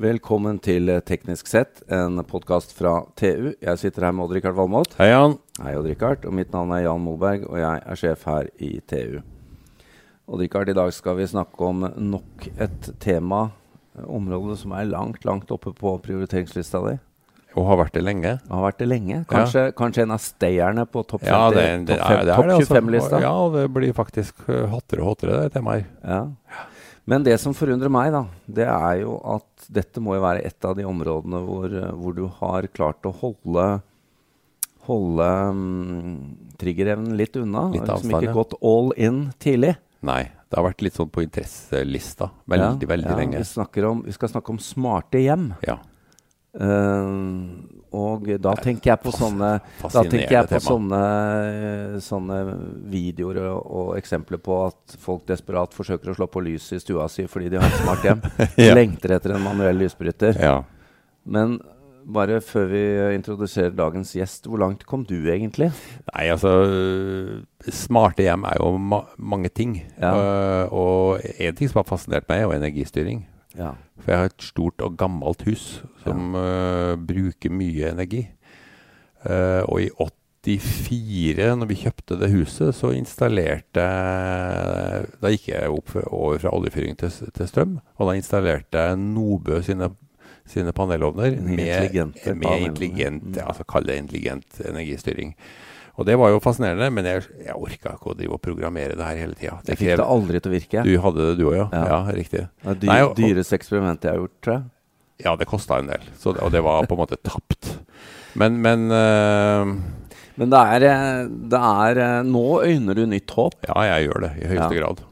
Velkommen til Teknisk sett, en podkast fra TU. Jeg sitter her med Odd-Rikard Valmot. Hei, Jan. Hei, Odd-Rikard. Og mitt navn er Jan Moberg, og jeg er sjef her i TU. Odd-Rikard, i dag skal vi snakke om nok et tema, område som er langt, langt oppe på prioriteringslista di. Og har vært det lenge. Og har vært det lenge. Kanskje, ja. kanskje en av stayerne på topp ja, 25-lista? Altså. Ja, det blir faktisk hottere og hottere, det temaet her. Ja. Men det som forundrer meg, da, det er jo at dette må jo være et av de områdene hvor, hvor du har klart å holde holde um, triggerevnen litt unna. Litt liksom avstand, ikke gått all in tidlig. Nei. Det har vært litt sånn på interesselista veldig, ja, veldig ja, lenge. Vi, om, vi, skal snakke om smarte hjem. Ja. Uh, og da tenker jeg på sånne jeg på sånne, sånne, videoer og, og, eksempler på at folk desperat forsøker å slå på lyset i stua si fordi de har et smart hjem. ja. Lengter etter en manuell lysbryter. Ja. Men bare før vi introduserer dagens gjest, hvor langt kom du egentlig? Nei, altså Smarte hjem er jo ma mange ting. Ja. Uh, og en ting som har fascinert meg, er jo energistyring. Ja. For jeg har et stort og gammelt hus som ja. uh, bruker mye energi. Uh, og i 84, når vi kjøpte det huset, så installerte Da gikk jeg opp over fra oljefyring til, til strøm, og da installerte jeg Nobø sine, sine panelovner med, med intelligent, altså kall det intelligent energistyring. Og det var jo fascinerende, men jeg, jeg orka ikke å drive og programmere det her hele tida. Jeg fikk det aldri til å virke. Du hadde det, du òg, ja. ja. ja. Riktig. Det er dyr, dyreste eksperimentet jeg har gjort, tror jeg. Ja, det kosta en del. Så, og det var på en måte tapt. Men, men uh, Men det er, eh, det er, eh, Nå øyner du nytt håp. Ja, jeg gjør det i høyeste ja. grad.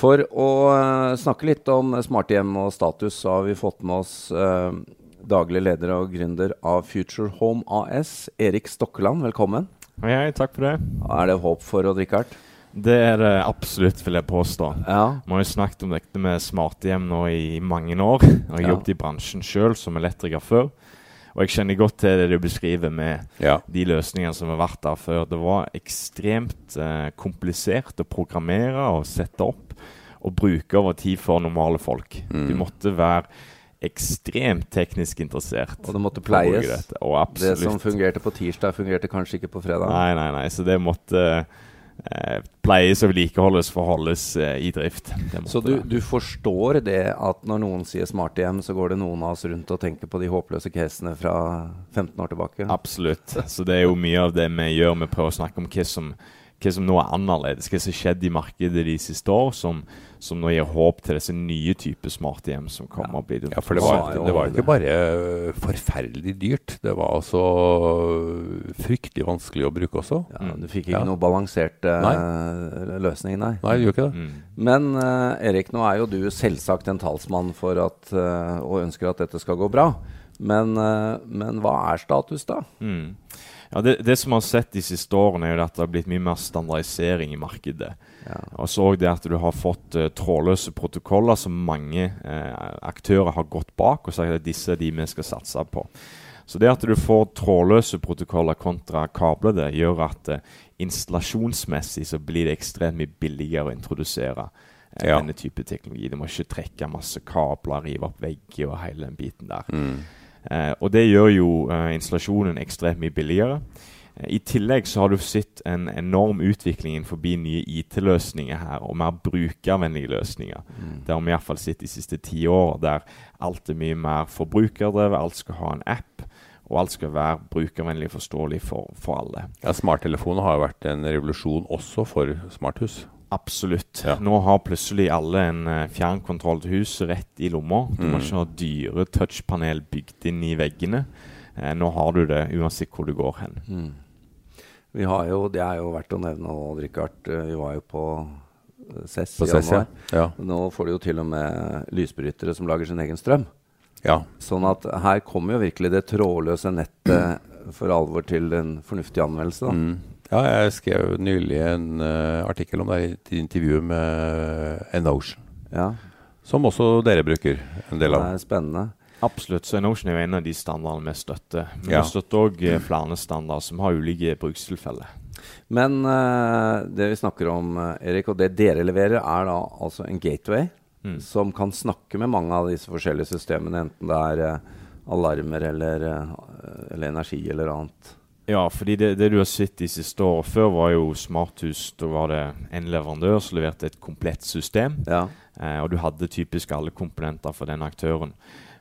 For å snakke litt om smarthjem og status, så har vi fått med oss uh, daglig leder og gründer av Future Home AS, Erik Stokkeland. Velkommen. Hei, takk for det. Er det håp for å drikke hardt? Det er det absolutt, vil jeg påstå. Ja. Vi har jo snakket om dette med smartehjem nå i mange år. Jeg har ja. jobbet i bransjen sjøl som elektriker før. Og jeg kjenner godt til det du beskriver med ja. de løsningene som har vært der før. Det var ekstremt eh, komplisert å programmere og sette opp og bruke over tid for normale folk. Mm. Du måtte være ekstremt teknisk interessert. Og det måtte pleies. det som fungerte på tirsdag, fungerte kanskje ikke på fredag. Nei, nei, nei. Så det måtte eh, pleies og vedlikeholdes for å holdes eh, i drift. Så du, du, forstår det at når noen sier smarthjem, så går det noen av oss rundt og tenker på de håpløse casene fra 15 år tilbake? Absolutt. Så det er jo mye av det vi gjør. Vi prøver å snakke om hva som hva som nå er annerledes, hva som har skjedd i markedet de siste år, som, som nå gir håp til disse nye typer smarthjem som kommer. Ja, ja for det var, det var ikke bare øh, forferdelig dyrt, det var altså fryktelig vanskelig å bruke også. Ja, du fikk ikke ja. noe balansert uh, løsning, nei. Nei, du gjør ikke det. Mm. Men uh, Erik, nå er jo du selvsagt en talsmann for at, uh, og ønsker at dette skal gå bra. Men, men hva er status, da? Mm. Ja, det, det, som vi har sett de siste årene, er jo at det har blitt mye mer standardisering i markedet. Ja. Og så det at du har fått uh, trådløse protokoller som mange uh, aktører har gått bak og sagt at disse er de vi skal satse på. Så det at du får trådløse protokoller kontra kablede, gjør at uh, installasjonsmessig så blir det ekstremt mye billigere å introdusere ja. denne type teknologi. Du må ikke trekke masse kabler, rive opp vegger og hele den biten der. Mm. Eh, og det gjør jo eh, installasjonen ekstremt mye billigere. Eh, I tillegg så har du sett en enorm utvikling forbi nye IT-løsninger her, og mer brukervennlige løsninger. Mm. Det har vi iallfall sett de siste ti år, der alt er mye mer forbrukerdrevet, alt skal ha en app. Og alt skal være brukervennlig forståelig for, for alle. Ja, Smarttelefoner har jo vært en revolusjon også for smarthus. Absolutt. Ja. Nå har plutselig alle en uh, fjernkontroll til huset rett i lomma. Du mm. må ikke ha dyre touchpanel bygd inn i veggene. Eh, nå har du det uansett hvor du går hen. Mm. Vi har jo, Det er jo verdt å nevne og Richard, uh, vi var jo på CES i januar. Ja. Nå får du jo til og med lysbrytere som lager sin egen strøm. Ja. Sånn at her kommer jo virkelig det trådløse nettet for alvor til en fornuftig anvendelse. da. Mm. Ja, jeg skrev nylig en uh, artikkel om det i et intervju med Enotion. Ja. Som også dere bruker en del av. Det er spennende. Absolutt. så Enotion er jo en av de standardene vi støtter. Vi ja. støtter òg uh, flere standarder som har ulike brukstilfeller. Men uh, det vi snakker om, Erik, og det dere leverer, er da altså en gateway mm. som kan snakke med mange av disse forskjellige systemene, enten det er uh, alarmer eller, uh, eller, energi eller annet. Ja, fordi det, det, du har sett de siste årene Før var jo smarthus Da var det en leverandør som leverte et komplett system. Ja. Eh, og du hadde typisk alle komponenter for den aktøren.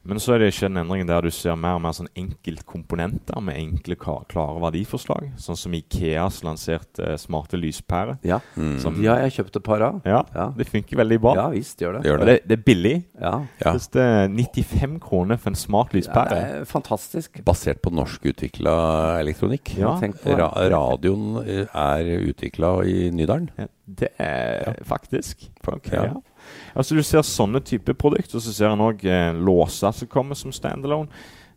Men så er det ikke en endring der du ser mer og mer sånn enkeltkomponenter med enkle, klare verdiforslag. Sånn som Ikeas lanserte uh, smarte lyspærer. Ja. Mm. de har jeg kjøpt et par av. Ja, ja, Det funker veldig bra. Ja, visst gjør det. Gjør det. Og det, det, er billig. Ja. ja. Det er 95 kroner for en smart lyspære. Ja, fantastisk. Basert på norskutvikla elektronikk. Ja. Ra radioen eh, er utvikla i Nydalen. Det er faktisk. Okay, ja. Altså Du ser sånne type produkter, og så ser en òg eh, låser som kommer som standalone.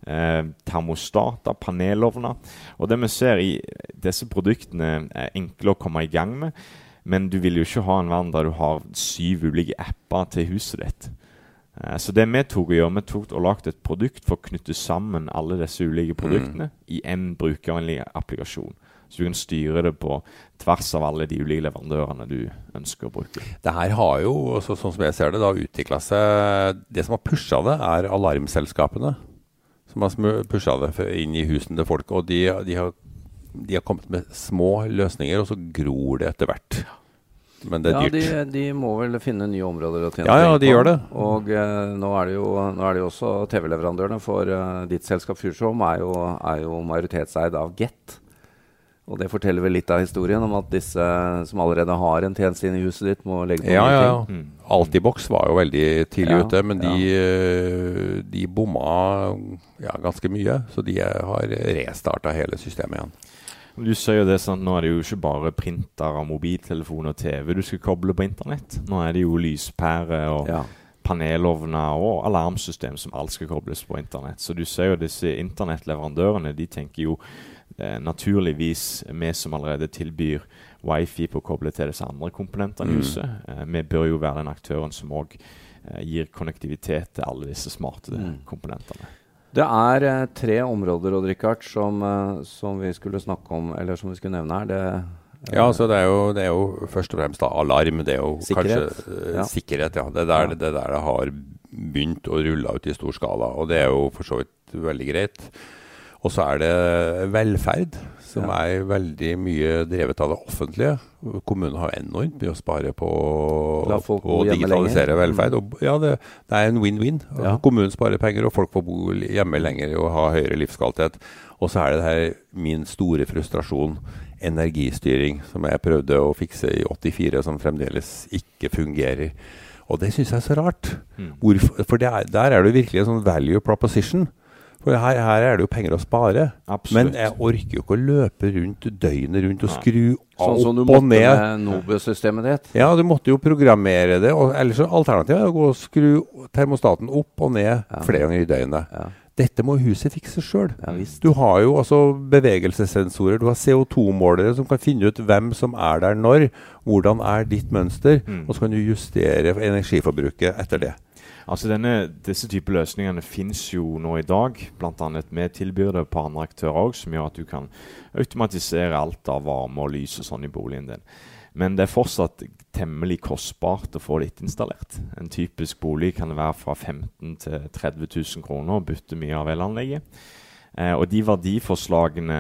Eh, termostater, panelovner. Og det vi ser i disse produktene, er enkle å komme i gang med. Men du vil jo ikke ha en verden der du har syv ulike apper til huset ditt. Eh, så det vi tok å gjøre, vi tok og lagde et produkt for å knytte sammen alle disse ulike produktene mm. i én brukervennlig applikasjon. Så du kan styre det på tvers av alle de ulike leverandørene du ønsker å bruke. Det her har jo, så, sånn som jeg ser det, da utvikla seg Det som har pusha det, er alarmselskapene. Som har pusha det inn i husene til folk. Og de, de, har, de, har, kommet med små løsninger, og så gror det etter hvert. Men det er dyrt. Ja, de, de, må vel finne nye områder å tjene ja, ja, de på. Gjør det. Og eh, nå, er det jo, nå er det jo også TV-leverandørene for eh, ditt selskap Futuresom er, er jo majoritetseid av Get. Og det forteller vel litt av historien om at disse som allerede har en tjeneste inne i huset ditt, må legge på ja, ja, ja. Mm. Altibox var jo veldig tidlig ja, ute, men de, ja. Eh, de bomma ja, ganske mye. Så de har restarta hele systemet igjen. Du sier jo det sånn, Nå er det jo ikke bare printer, mobiltelefon og TV du skal koble på internett. Nå er det jo lyspære og ja. panelovner og alarmsystem som alt skal kobles på internett. Så du ser jo disse internettleverandørene de tenker jo eh, naturligvis vi som allerede tilbyr wifi på å koble til disse andre komponentene i mm. huset. Eh, vi bør jo være den aktøren som òg eh, gir konnektivitet til alle disse smarte mm. komponentene. Det er eh, tre områder Richard, som, eh, som, vi skulle snakke om, eller som vi skulle nevne her. Det, ja, så det er, jo, det er, jo, først og fremst da, alarm. Det er jo sikkerhet. kanskje ja. sikkerhet. ja. Det er der, ja. det der det har begynt å rulle ut i stor skala. Og det er jo for så vidt veldig greit. Og så er det velferd, som ja. er veldig mye drevet av det offentlige. Kommunen har enormt mye å spare på å digitalisere velferd. Og, ja, det, det, er en win-win. Ja. Kommunen sparer penger, og folk får bo hjemme lenger og ha høyere livskvalitet. Og så er det det her min store frustrasjon. Energistyring, som jeg prøvde å fikse i 84, som fremdeles ikke fungerer. Og det syns jeg er så rart. Mm. Hvorfor, for er, der er det virkelig en sånn value proposition. For her, her, er det jo penger å spare. Absolutt. Men jeg orker jo ikke å løpe rundt døgnet rundt og skru sånn som du måtte med Nobø-systemet ditt? Ja, du måtte jo programmere det. Og ellers Alternativet er å gå og skru termostaten opp og ned ja. flere ganger i døgnet. Ja. Dette må huset fikse sjøl. Ja, du har jo altså bevegelsessensorer, du har CO2-målere som kan finne ut hvem som er der når. Hvordan er ditt mønster? Mm. Og så kan du justere energiforbruket etter det. Altså denne, Disse typer løsningene finnes jo nå i dag. Bl.a. med tilbyr det på andre aktører òg, som gjør at du kan automatisere alt av varme og lys og sånn i boligen din. Men det er fortsatt temmelig kostbart å få det installert. En typisk bolig kan være fra 15 000 til 30 000 kroner og bytte mye av elanlegget. Eh, og de verdiforslagene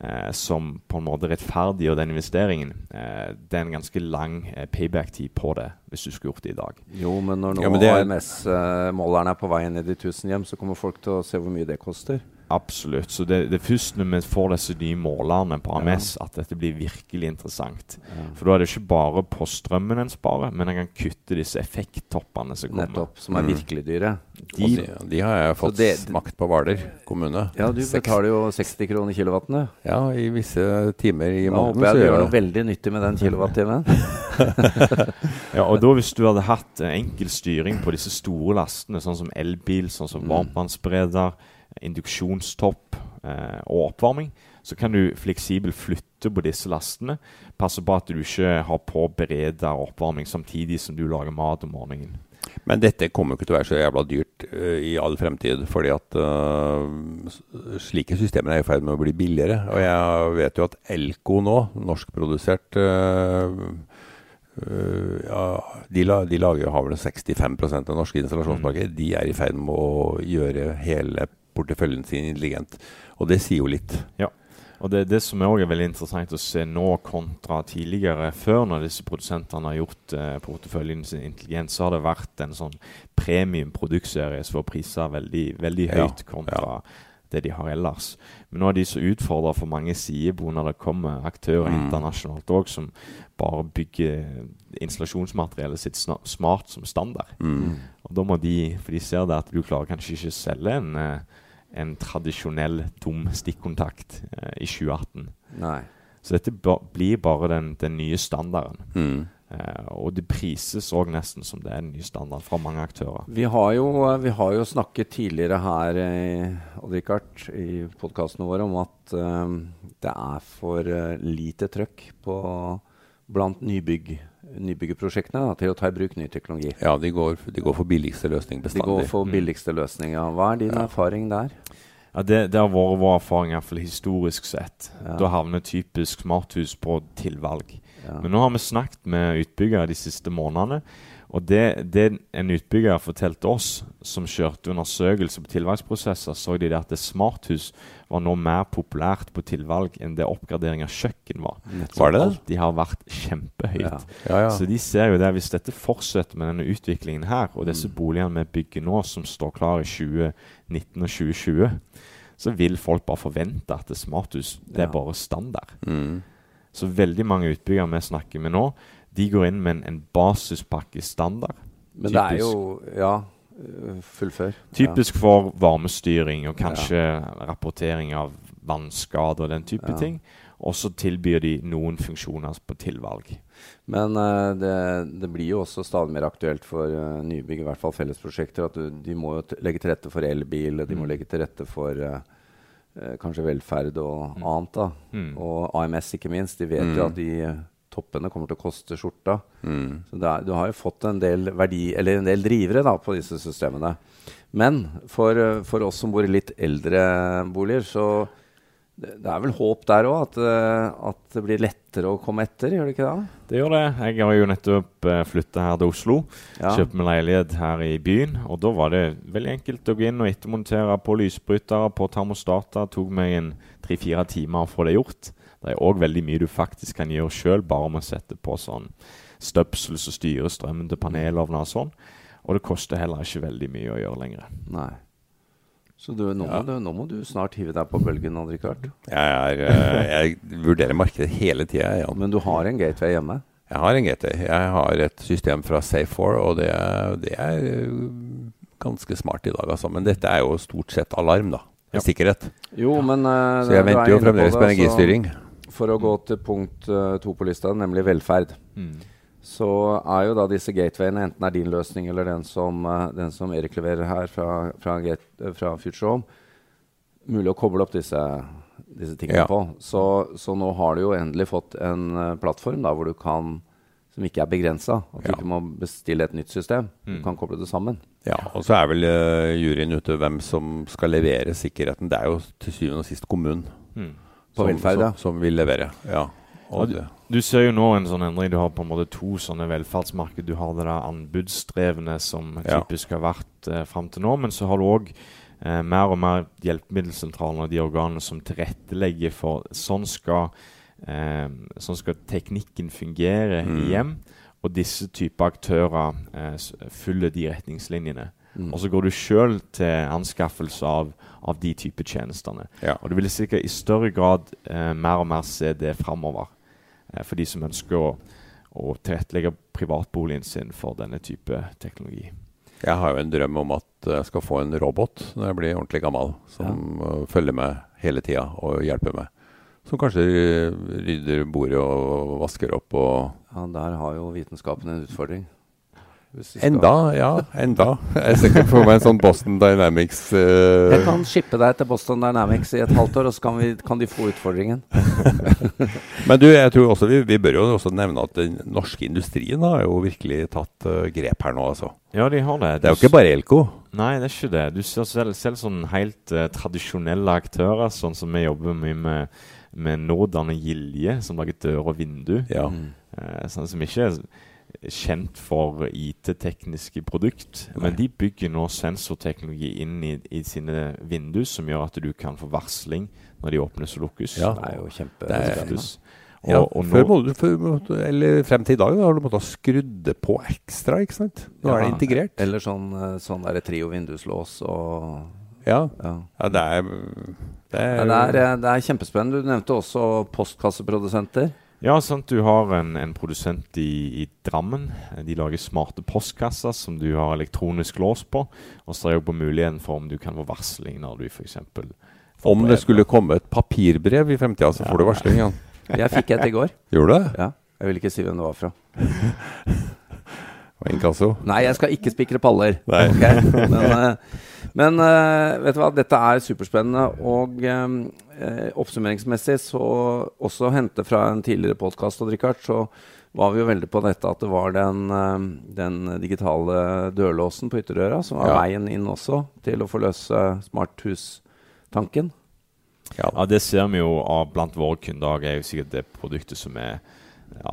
eh, som på en måte rettferdiggjør den investeringen, eh, det er en ganske lang eh, payback-tid på det hvis du skulle gjort det i dag. Jo, men når nå ja, AMS-målerne er på vei ned i de tusen hjem, så kommer folk til å se hvor mye det koster. Absolutt. Så det, det, er først når vi får disse nye målerne på AMS ja. at dette blir virkelig interessant. Ja. For da er det ikke bare på strømmen en sparer, men en kan kutte disse effekttoppene som kommer. Nettopp. Som er mm. virkelig dyre. De, de, de, har jeg fått det, smakt på Hvaler kommune. Ja, du betaler jo 60 kroner kilowattene. Ja, i visse timer i måneden. Håper jeg du gjør noe veldig nyttig med den kilowattimen. ja, og da hvis du hadde hatt enkel styring på disse store lastene, sånn som elbil, sånn som mm. varmtvannsbereder induksjonstopp eh, og oppvarming, så kan du fleksibelt flytte på disse lastene. Passe på at du ikke har på bereda oppvarming samtidig som du lager mat om morgenen. Men dette kommer ikke til å være så jævla dyrt uh, i all fremtid. fordi at uh, slike systemer er i ferd med å bli billigere. Og jeg vet jo at Elko nå, norskprodusert uh, Uh, ja, de, la, de, lager har vel 65% av norske installasjonsmarkedet. Mm. De er i ferd med å gjøre hele porteføljen sin intelligent. Og det sier jo litt. Ja. Og det, det som også er veldig interessant å se nå kontra tidligere, før når disse produsentene har gjort eh, porteføljen sin intelligent, så har det vært en sånn premium produktserie som får priser veldig, veldig høyt ja, kontra ja. det de har ellers. Men nå er de så utfordra for mange sidebord når det kommer aktører mm. internasjonalt òg som bare bygger installasjonsmateriellet sitt smart som standard. Mm. Og da må de, For de ser det at du klarer kanskje ikke å selge en eh, en tradisjonell tom stikkontakt eh, i 2018. Nei. Så dette ba blir bare den, den nye standarden. Mm. Eh, og det prises òg nesten som det er en ny standard fra mange aktører. Vi har jo, vi har jo snakket tidligere her eh, i podkastene våre om at eh, det er for uh, lite trøkk på, blant nybygg nybyggerprosjektene til å ta i bruk ny teknologi. Ja, de går, de går for billigste løsning bestandig. De går for mm. billigste løsning, ja. Hva er din ja. erfaring der? Ja, det, det, har vært vår erfaring, iallfall historisk sett. Ja. Da havner typisk smarthus på tilvalg. Ja. Men nå har vi snakket med utbyggere de siste månedene, og det, det en utbygger fortalte oss, som kjørte undersøkelser på tilvalgsprosesser, så de at det smarthus var nå mer populært på tilvalg enn det oppgradering av kjøkken var. Var det? alltid har vært kjempehøyt. Ja. Ja, ja. Så de ser jo det, hvis dette fortsetter med denne utviklingen her, og disse mm. boligene vi bygger nå, som står klar i 2019 og 2020, så vil folk bare forvente at det smarthus det er bare standard. Mm. Så veldig mange utbyggere vi snakker med nå, de går inn med en, en basispakke standard. Men typisk. det er jo Ja, fullfør. Typisk ja. for varmestyring og kanskje ja. rapportering av vannskader og den type ja. ting. Og så tilbyr de noen funksjoner på tilvalg. Men uh, det, det, blir jo også stadig mer aktuelt for uh, nybygg, i hvert fall fellesprosjekter, at du, de må legge til rette for elbil, de mm. må legge til rette for uh, kanskje velferd og mm. annet. da. Mm. Og AMS, ikke minst. De vet jo mm. at de toppene kommer til å koste skjorta. Mm. Så er, du har jo fått en del verdi, eller en del drivere da, på disse systemene. Men for, for, oss som bor i litt eldre boliger, så det, det er vel håp der òg, at, at, det blir lettere å komme etter, gjør det ikke det? Det gjør det. Jeg har jo nettopp uh, flytta her til Oslo. Ja. Kjøpt meg leilighet her i byen. Og da var det veldig enkelt å gå inn og ettermontere på lysbrytere, på termostater. Tok meg en tre-fire timer å få det gjort. Det er òg veldig mye du faktisk kan gjøre sjøl, bare med å sette på sånn støpsel som styrer strømmen til panelovner og sånn. Og det koster heller ikke veldig mye å gjøre lenger. Nei. Så du, nå, ja. må du, nå, må du, snart hive deg på bølgen, Odd Rikard. Jeg, eh, jeg, vurderer markedet hele tida. Ja. Men du har en gateway hjemme? Jeg har en gateway. Jeg har et system fra Safe4, og det, det, er ganske smart i dag, altså. Men dette er jo stort sett alarm, da. Ja. Sikkerhet. Jo, men uh, Så jeg venter jo fremdeles på, på energistyring. Så for å gå til punkt uh, to på lista, nemlig velferd, mm. så er jo da disse gatewayene, enten er din løsning eller den som, uh, den som Erik leverer her fra, fra, gate, uh, fra Future Home, mulig å koble opp disse, disse tingene ja. på. Så, så, nå har du jo endelig fått en plattform da, hvor du kan som ikke er begrensa. At du ikke må bestille et nytt system. Mm. Du kan koble det sammen. Ja, og så er vel uh, juryen ute hvem som skal levere sikkerheten. Det er jo til syvende og sist kommunen. Mm. På som, velferd, ja. Som, som, vil levere. Ja. Du, du, ser jo nå en sånn endring. Du har på en måte to sånne velferdsmarked. Du har det der anbudsdrevne som typisk har vært eh, fram til nå. Men så har du òg eh, mer og mer hjelpemiddelsentralene og de organene som tilrettelegger for sånn skal, eh, sånn skal teknikken fungere mm. i hjem. Og disse typer aktører eh, følger de retningslinjene. Mm. Og så går du sjøl til anskaffelse av, av, de type tjenestene. Ja. Og du vil sikkert i større grad eh, mer og mer se det framover eh, for de som ønsker å, å tilrettelegge privatboligen sin for denne type teknologi. Jeg har jo en drøm om at jeg skal få en robot når jeg blir ordentlig gammel, som ja. uh, følger med hele tida og hjelper meg. Som kanskje rydder bordet og vasker opp og Ja, der har jo vitenskapen en utfordring. Enda, ja. Enda. Jeg ser ikke for meg en sånn Boston Dynamics uh... Jeg kan shippe deg til Boston Dynamics i et halvt år, og så kan, vi, kan de få utfordringen. Men du, jeg tror også vi, vi, bør jo også nevne at den norske industrien har jo virkelig tatt uh, grep her nå, altså. Ja, de har det. Det er jo ikke bare Elko. Nei, det er ikke det. Du ser selv, selv sånn helt uh, tradisjonelle aktører, sånn som vi jobber mye med med Nordane Gilje, som lager dør og vindu. Ja. Sånn som ikke er kjent for IT-tekniske produkt. Nei. Men de bygger nå sensorteknologi inn i, i, sine vinduer, som gjør at du kan få varsling når de åpnes og lukkes. Ja, det er jo kjempespennende. Og, ja, og før må du, før, eller frem til i dag har du måttet skrudde skrudd på ekstra. ikke sant? Nå ja, er det integrert. Eller sånn, eh, sånn der trio vinduslås og Ja. ja. ja det, er, det, er, det, er, eh, det er kjempespennende. Du nevnte også postkasseprodusenter. Ja, sant. Du har en, en produsent i, i, Drammen. De lager smarte postkasser som du har elektronisk lås på. Og så er det jo på muligheten for om du kan få varsling når du f.eks. Om det skulle komme et papirbrev i fremtida, så får du varsling. Ja. Jeg fikk et i går. Gjorde du det? Ja. Jeg vil ikke si hvem det var fra. Inkasso? Nei, jeg skal ikke spikre paller. Okay? Men, uh, men uh, vet du hva, dette er superspennende. Og uh, oppsummeringsmessig så også hente fra en tidligere podkast, så var vi jo veldig på dette at det var den, den digitale dørlåsen på ytterdøra som var ja. veien inn også til å få løse smarthustanken. Ja. ja, det ser vi jo av blant våre kunder. er jo sikkert det produktet som er ja,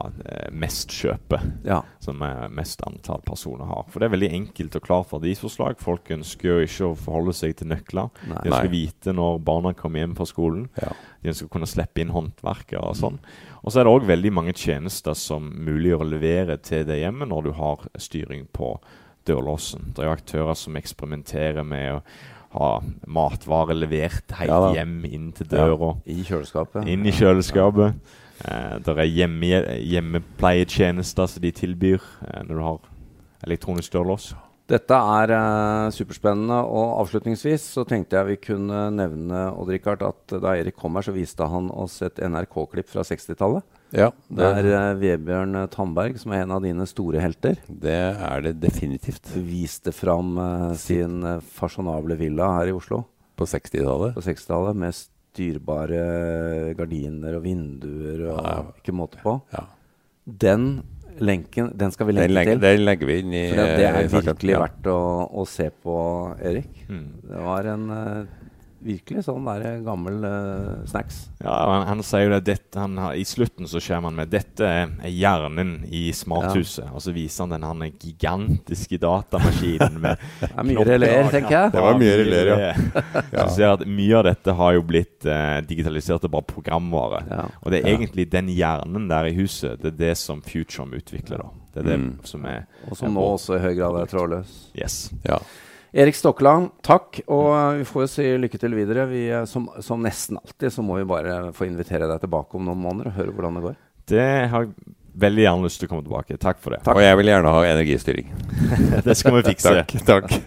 mest kjøpe Ja. Som mest antall personer har. For det er veldig enkelt og klart verdiforslag. Folk ønsker jo ikke å forholde seg til nøkler. Nei. De ønsker vite når barna kommer hjem fra skolen. Ja. De ønsker å kunne slippe inn håndverkere og sånn. Og så er det òg veldig mange tjenester som muliggjør å levere til det hjemmet når du har styring på dørlåsen. Det er jo aktører som eksperimenterer med å ha matvarer levert helt ja, hjem inn til døra. Ja, I kjøleskapet. Inn i kjøleskapet. Eh, det er hjemme, hjemmepleietjenester som de tilbyr eh, når du har elektronisk dørlås. Dette er eh, superspennende. Og avslutningsvis så tenkte jeg vi kunne nevne Odd Rikard, at da Erik kom her, så viste han oss et NRK-klipp fra 60-tallet. Ja, det er eh, Vebjørn Tandberg som er en av dine store helter. Det er det definitivt. Viste fram eh, sin uh, fasjonable villa her i Oslo. På 60-tallet? På 60-tallet, Med styrbare gardiner og vinduer og ja, ikke måte på. Ja. Den lenken den skal vi lenke til. Den legger vi inn i For det, det er virkelig verdt å, å, se på, Erik. Mm. Det var en virkelig sånn der gammel uh, snacks. Ja, han, han, sier jo det dette, han har, I slutten så kommer han med dette er hjernen i smarthuset. Ja. Og så viser han den han gigantiske datamaskinen med Det er mye releer, tenker jeg. Det var mye releer, ja. ja. Så ser at Mye av dette har jo blitt uh, digitalisert og bare programvare. Ja. Og det er egentlig den hjernen der i huset Det er det som Futurem utvikler. da. Det er det mm. som er Og som nå også i høy grad er trådløs. Yes. Ja. Erik Stokkeland, takk. Og vi får jo si lykke til videre. Vi, som, som, nesten alltid så må vi bare få invitere deg tilbake om noen måneder og høre hvordan det går. Det har jeg veldig gjerne lyst til å komme tilbake. Takk for det. Takk. Og jeg vil gjerne ha energistyring. det skal vi fikse. takk. takk.